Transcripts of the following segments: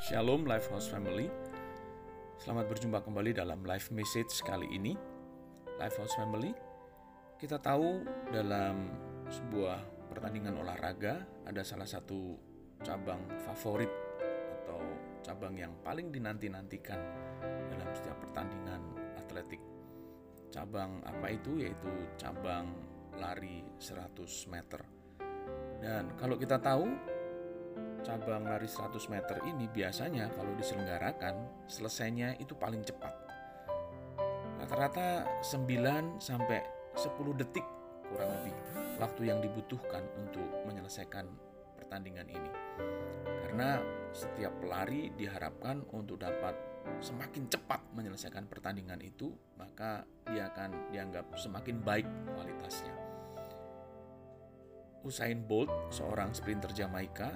Shalom Lifehouse Family. Selamat berjumpa kembali dalam live message kali ini. Lifehouse Family, kita tahu dalam sebuah pertandingan olahraga ada salah satu cabang favorit atau cabang yang paling dinanti-nantikan dalam setiap pertandingan atletik. Cabang apa itu? Yaitu cabang lari 100 meter. Dan kalau kita tahu cabang lari 100 meter ini biasanya kalau diselenggarakan selesainya itu paling cepat. Rata-rata 9 sampai 10 detik kurang lebih waktu yang dibutuhkan untuk menyelesaikan pertandingan ini. Karena setiap pelari diharapkan untuk dapat semakin cepat menyelesaikan pertandingan itu, maka dia akan dianggap semakin baik kualitasnya. Usain Bolt, seorang sprinter Jamaika,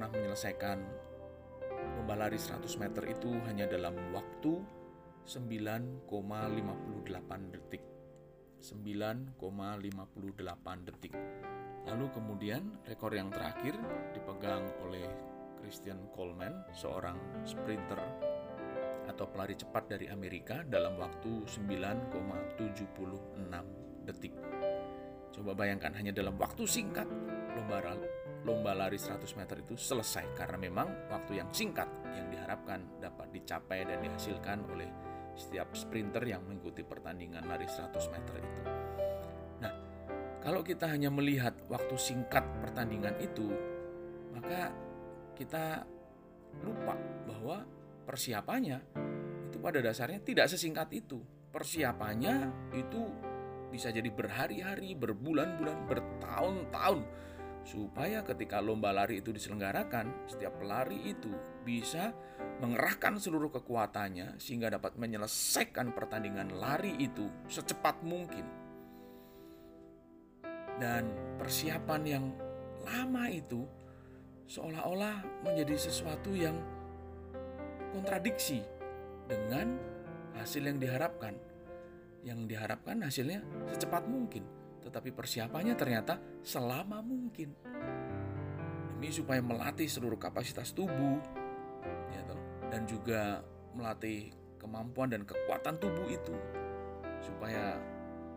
pernah menyelesaikan lomba lari 100 meter itu hanya dalam waktu 9,58 detik. 9,58 detik. Lalu kemudian rekor yang terakhir dipegang oleh Christian Coleman, seorang sprinter atau pelari cepat dari Amerika dalam waktu 9,76 detik. Coba bayangkan hanya dalam waktu singkat lomba lomba lari 100 meter itu selesai karena memang waktu yang singkat yang diharapkan dapat dicapai dan dihasilkan oleh setiap sprinter yang mengikuti pertandingan lari 100 meter itu. Nah, kalau kita hanya melihat waktu singkat pertandingan itu, maka kita lupa bahwa persiapannya itu pada dasarnya tidak sesingkat itu. Persiapannya itu bisa jadi berhari-hari, berbulan-bulan, bertahun-tahun supaya ketika lomba lari itu diselenggarakan, setiap pelari itu bisa mengerahkan seluruh kekuatannya sehingga dapat menyelesaikan pertandingan lari itu secepat mungkin. Dan persiapan yang lama itu seolah-olah menjadi sesuatu yang kontradiksi dengan hasil yang diharapkan. Yang diharapkan hasilnya secepat mungkin tetapi persiapannya ternyata selama mungkin. Demi supaya melatih seluruh kapasitas tubuh, ya toh, dan juga melatih kemampuan dan kekuatan tubuh itu, supaya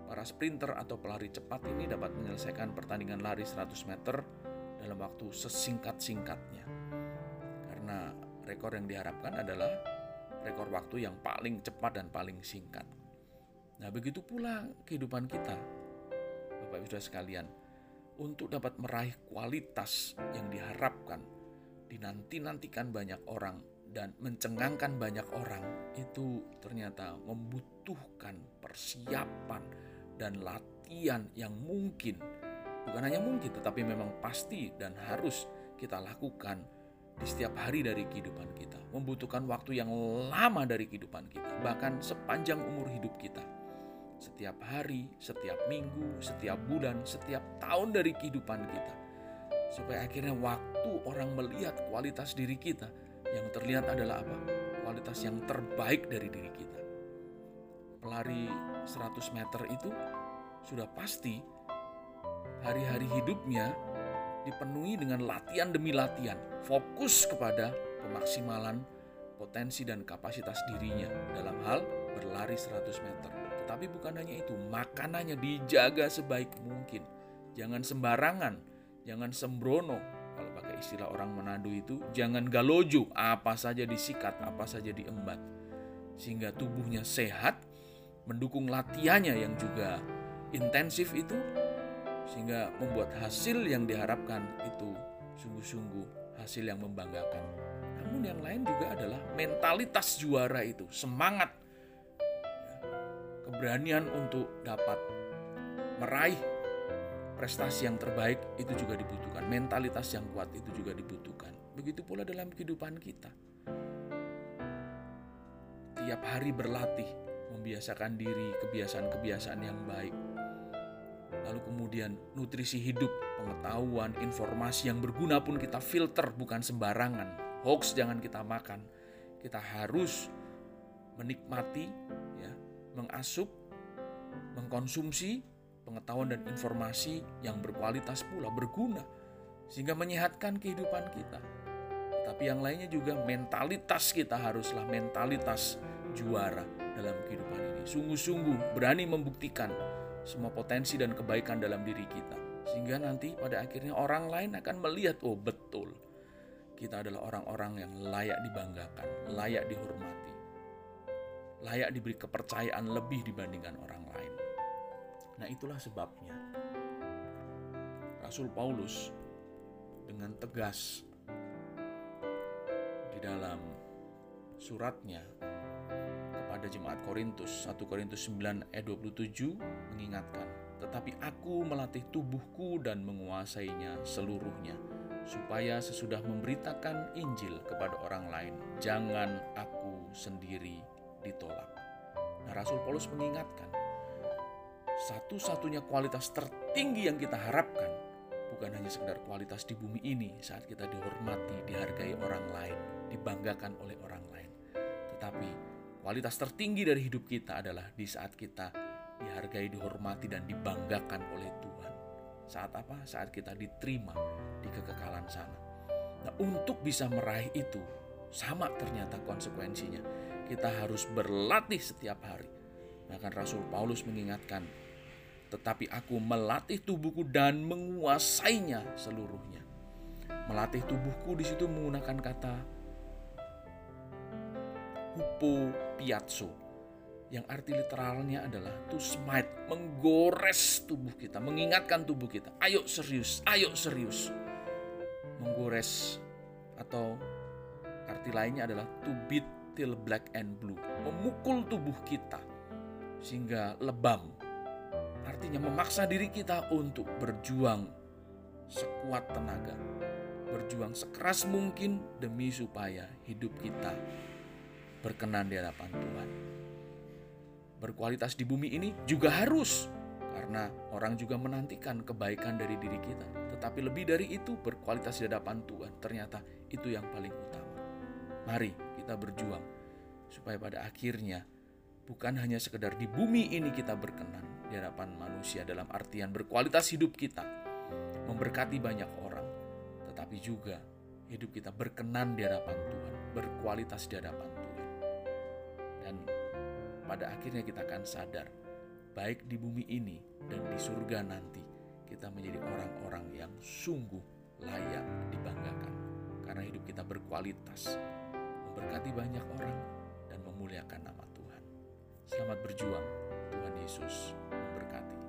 para sprinter atau pelari cepat ini dapat menyelesaikan pertandingan lari 100 meter dalam waktu sesingkat-singkatnya. Karena rekor yang diharapkan adalah rekor waktu yang paling cepat dan paling singkat. Nah, begitu pula kehidupan kita Bapak Ibu sekalian, untuk dapat meraih kualitas yang diharapkan, dinanti-nantikan banyak orang dan mencengangkan banyak orang itu ternyata membutuhkan persiapan dan latihan yang mungkin. Bukan hanya mungkin tetapi memang pasti dan harus kita lakukan di setiap hari dari kehidupan kita. Membutuhkan waktu yang lama dari kehidupan kita bahkan sepanjang umur hidup kita setiap hari, setiap minggu, setiap bulan, setiap tahun dari kehidupan kita. Supaya akhirnya waktu orang melihat kualitas diri kita, yang terlihat adalah apa? Kualitas yang terbaik dari diri kita. Pelari 100 meter itu sudah pasti hari-hari hidupnya dipenuhi dengan latihan demi latihan, fokus kepada pemaksimalan potensi dan kapasitas dirinya dalam hal berlari 100 meter. Tetapi bukan hanya itu, makanannya dijaga sebaik mungkin. Jangan sembarangan, jangan sembrono. Kalau pakai istilah orang Manado itu, jangan galojo, apa saja disikat, apa saja diembat. Sehingga tubuhnya sehat, mendukung latihannya yang juga intensif itu, sehingga membuat hasil yang diharapkan itu sungguh-sungguh hasil yang membanggakan. Namun yang lain juga adalah mentalitas juara itu, semangat keberanian untuk dapat meraih prestasi yang terbaik itu juga dibutuhkan. Mentalitas yang kuat itu juga dibutuhkan. Begitu pula dalam kehidupan kita. Tiap hari berlatih, membiasakan diri kebiasaan-kebiasaan yang baik. Lalu kemudian nutrisi hidup, pengetahuan, informasi yang berguna pun kita filter bukan sembarangan. Hoax jangan kita makan. Kita harus menikmati mengasup, mengkonsumsi pengetahuan dan informasi yang berkualitas pula, berguna, sehingga menyehatkan kehidupan kita. Tapi yang lainnya juga mentalitas kita haruslah mentalitas juara dalam kehidupan ini. Sungguh-sungguh berani membuktikan semua potensi dan kebaikan dalam diri kita. Sehingga nanti pada akhirnya orang lain akan melihat, oh betul, kita adalah orang-orang yang layak dibanggakan, layak dihormati, layak diberi kepercayaan lebih dibandingkan orang lain. Nah itulah sebabnya Rasul Paulus dengan tegas di dalam suratnya kepada jemaat Korintus 1 Korintus 9 ayat 27 mengingatkan tetapi aku melatih tubuhku dan menguasainya seluruhnya supaya sesudah memberitakan Injil kepada orang lain jangan aku sendiri ditolak. Nah, Rasul Paulus mengingatkan satu-satunya kualitas tertinggi yang kita harapkan bukan hanya sekedar kualitas di bumi ini saat kita dihormati, dihargai orang lain, dibanggakan oleh orang lain. Tetapi kualitas tertinggi dari hidup kita adalah di saat kita dihargai, dihormati, dan dibanggakan oleh Tuhan. Saat apa? Saat kita diterima di kekekalan sana. Nah, untuk bisa meraih itu, sama ternyata konsekuensinya. Kita harus berlatih setiap hari. Bahkan Rasul Paulus mengingatkan, tetapi aku melatih tubuhku dan menguasainya seluruhnya. Melatih tubuhku di situ menggunakan kata hupo piazzo yang arti literalnya adalah to smite, menggores tubuh kita, mengingatkan tubuh kita. Ayo serius, ayo serius. Menggores atau arti lainnya adalah to beat till black and blue, memukul tubuh kita sehingga lebam Artinya memaksa diri kita untuk berjuang sekuat tenaga, berjuang sekeras mungkin demi supaya hidup kita berkenan di hadapan Tuhan. Berkualitas di bumi ini juga harus karena orang juga menantikan kebaikan dari diri kita. Tetapi lebih dari itu berkualitas di hadapan Tuhan. Ternyata itu yang paling utama. Mari kita berjuang supaya pada akhirnya bukan hanya sekedar di bumi ini kita berkenan di hadapan manusia dalam artian berkualitas hidup kita, memberkati banyak orang, tetapi juga hidup kita berkenan di hadapan Tuhan, berkualitas di hadapan Tuhan. Dan pada akhirnya kita akan sadar, baik di bumi ini dan di surga nanti, kita menjadi orang-orang yang sungguh layak dibanggakan. Karena hidup kita berkualitas, memberkati banyak orang, dan memuliakan nama Tuhan. Selamat berjuang. Tuhan Yesus memberkati.